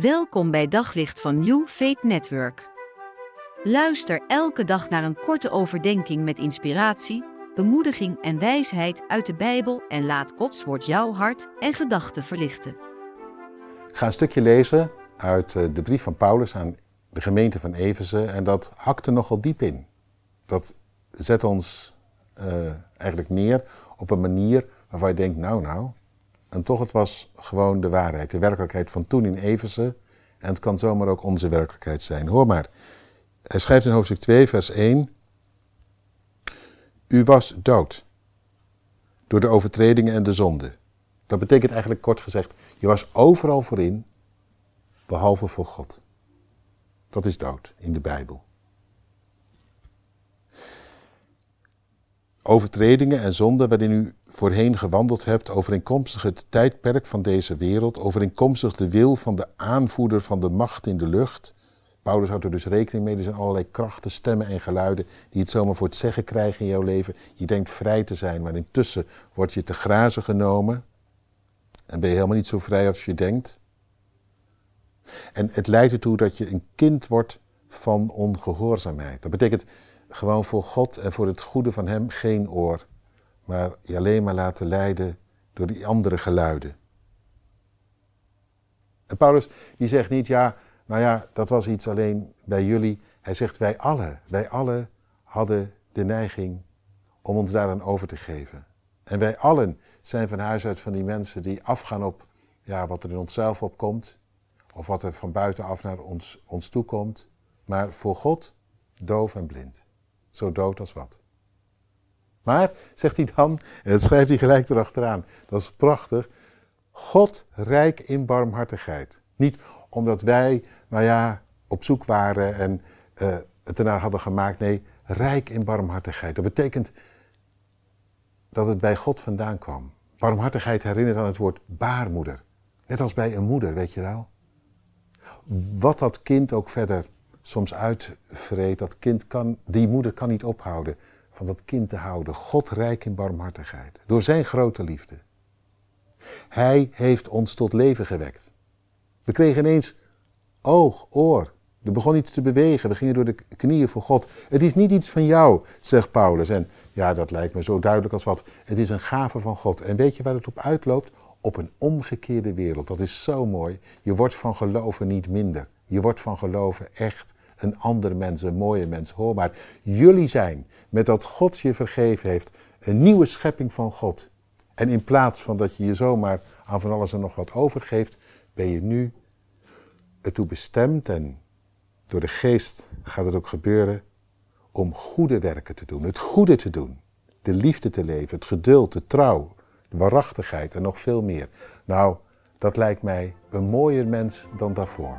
Welkom bij Daglicht van New Faith Network. Luister elke dag naar een korte overdenking met inspiratie, bemoediging en wijsheid uit de Bijbel en laat Gods woord jouw hart en gedachten verlichten. Ga een stukje lezen uit eh, de brief van Paulus aan de gemeente van Efeze en dat hakt er nogal diep in. Dat zet ons uh, eigenlijk neer op een manier waarvan je denkt, nou nou, en toch, het was gewoon de waarheid, de werkelijkheid van toen in Everse. En het kan zomaar ook onze werkelijkheid zijn. Hoor maar. Hij schrijft in hoofdstuk 2, vers 1. U was dood. Door de overtredingen en de zonde. Dat betekent eigenlijk kort gezegd, je was overal voorin, behalve voor God. Dat is dood in de Bijbel. overtredingen en zonden waarin u voorheen gewandeld hebt, overeenkomstig het tijdperk van deze wereld, overeenkomstig de wil van de aanvoerder van de macht in de lucht. Paulus houdt er dus rekening mee, er zijn allerlei krachten, stemmen en geluiden die het zomaar voor het zeggen krijgen in jouw leven. Je denkt vrij te zijn, maar intussen word je te grazen genomen en ben je helemaal niet zo vrij als je denkt. En het leidt ertoe dat je een kind wordt van ongehoorzaamheid. Dat betekent gewoon voor God en voor het goede van Hem geen oor, maar je alleen maar laten leiden door die andere geluiden. En Paulus die zegt niet, ja, nou ja, dat was iets alleen bij jullie. Hij zegt, wij allen, wij allen hadden de neiging om ons daaraan over te geven. En wij allen zijn van huis uit van die mensen die afgaan op ja, wat er in onszelf opkomt, of wat er van buitenaf naar ons, ons toe komt, maar voor God doof en blind. Zo dood als wat. Maar, zegt hij dan, en dat schrijft hij gelijk erachteraan, dat is prachtig, God rijk in barmhartigheid. Niet omdat wij, nou ja, op zoek waren en uh, het ernaar hadden gemaakt. Nee, rijk in barmhartigheid. Dat betekent dat het bij God vandaan kwam. Barmhartigheid herinnert aan het woord baarmoeder. Net als bij een moeder, weet je wel. Wat dat kind ook verder soms uitvreet. Dat kind kan, die moeder kan niet ophouden van dat kind te houden. God rijk in barmhartigheid. Door zijn grote liefde. Hij heeft ons tot leven gewekt. We kregen ineens oog, oor. Er begon iets te bewegen. We gingen door de knieën voor God. Het is niet iets van jou, zegt Paulus. En ja, dat lijkt me zo duidelijk als wat. Het is een gave van God. En weet je waar het op uitloopt? Op een omgekeerde wereld. Dat is zo mooi. Je wordt van geloven niet minder. Je wordt van geloven echt een andere mens, een mooie mens. Hoor maar, jullie zijn, met dat God je vergeven heeft, een nieuwe schepping van God. En in plaats van dat je je zomaar aan van alles en nog wat overgeeft, ben je nu ertoe bestemd en door de geest gaat het ook gebeuren om goede werken te doen, het goede te doen, de liefde te leven, het geduld, de trouw, de waarachtigheid en nog veel meer. Nou, dat lijkt mij een mooier mens dan daarvoor.